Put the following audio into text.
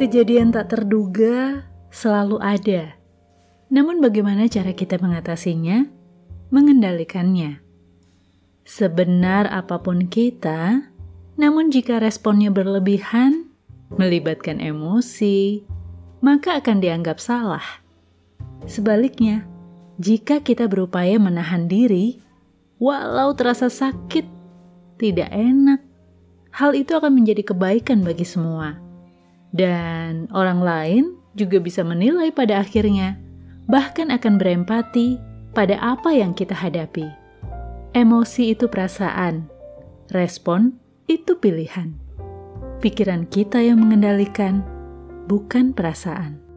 Kejadian tak terduga selalu ada. Namun bagaimana cara kita mengatasinya? Mengendalikannya. Sebenar apa pun kita, namun jika responnya berlebihan, melibatkan emosi, maka akan dianggap salah. Sebaliknya, jika kita berupaya menahan diri, walau terasa sakit, tidak enak, hal itu akan menjadi kebaikan bagi semua dan orang lain juga bisa menilai pada akhirnya, bahkan akan berempati pada apa yang kita hadapi. Emosi itu perasaan, respon itu pilihan. Pikiran kita yang mengendalikan, bukan perasaan.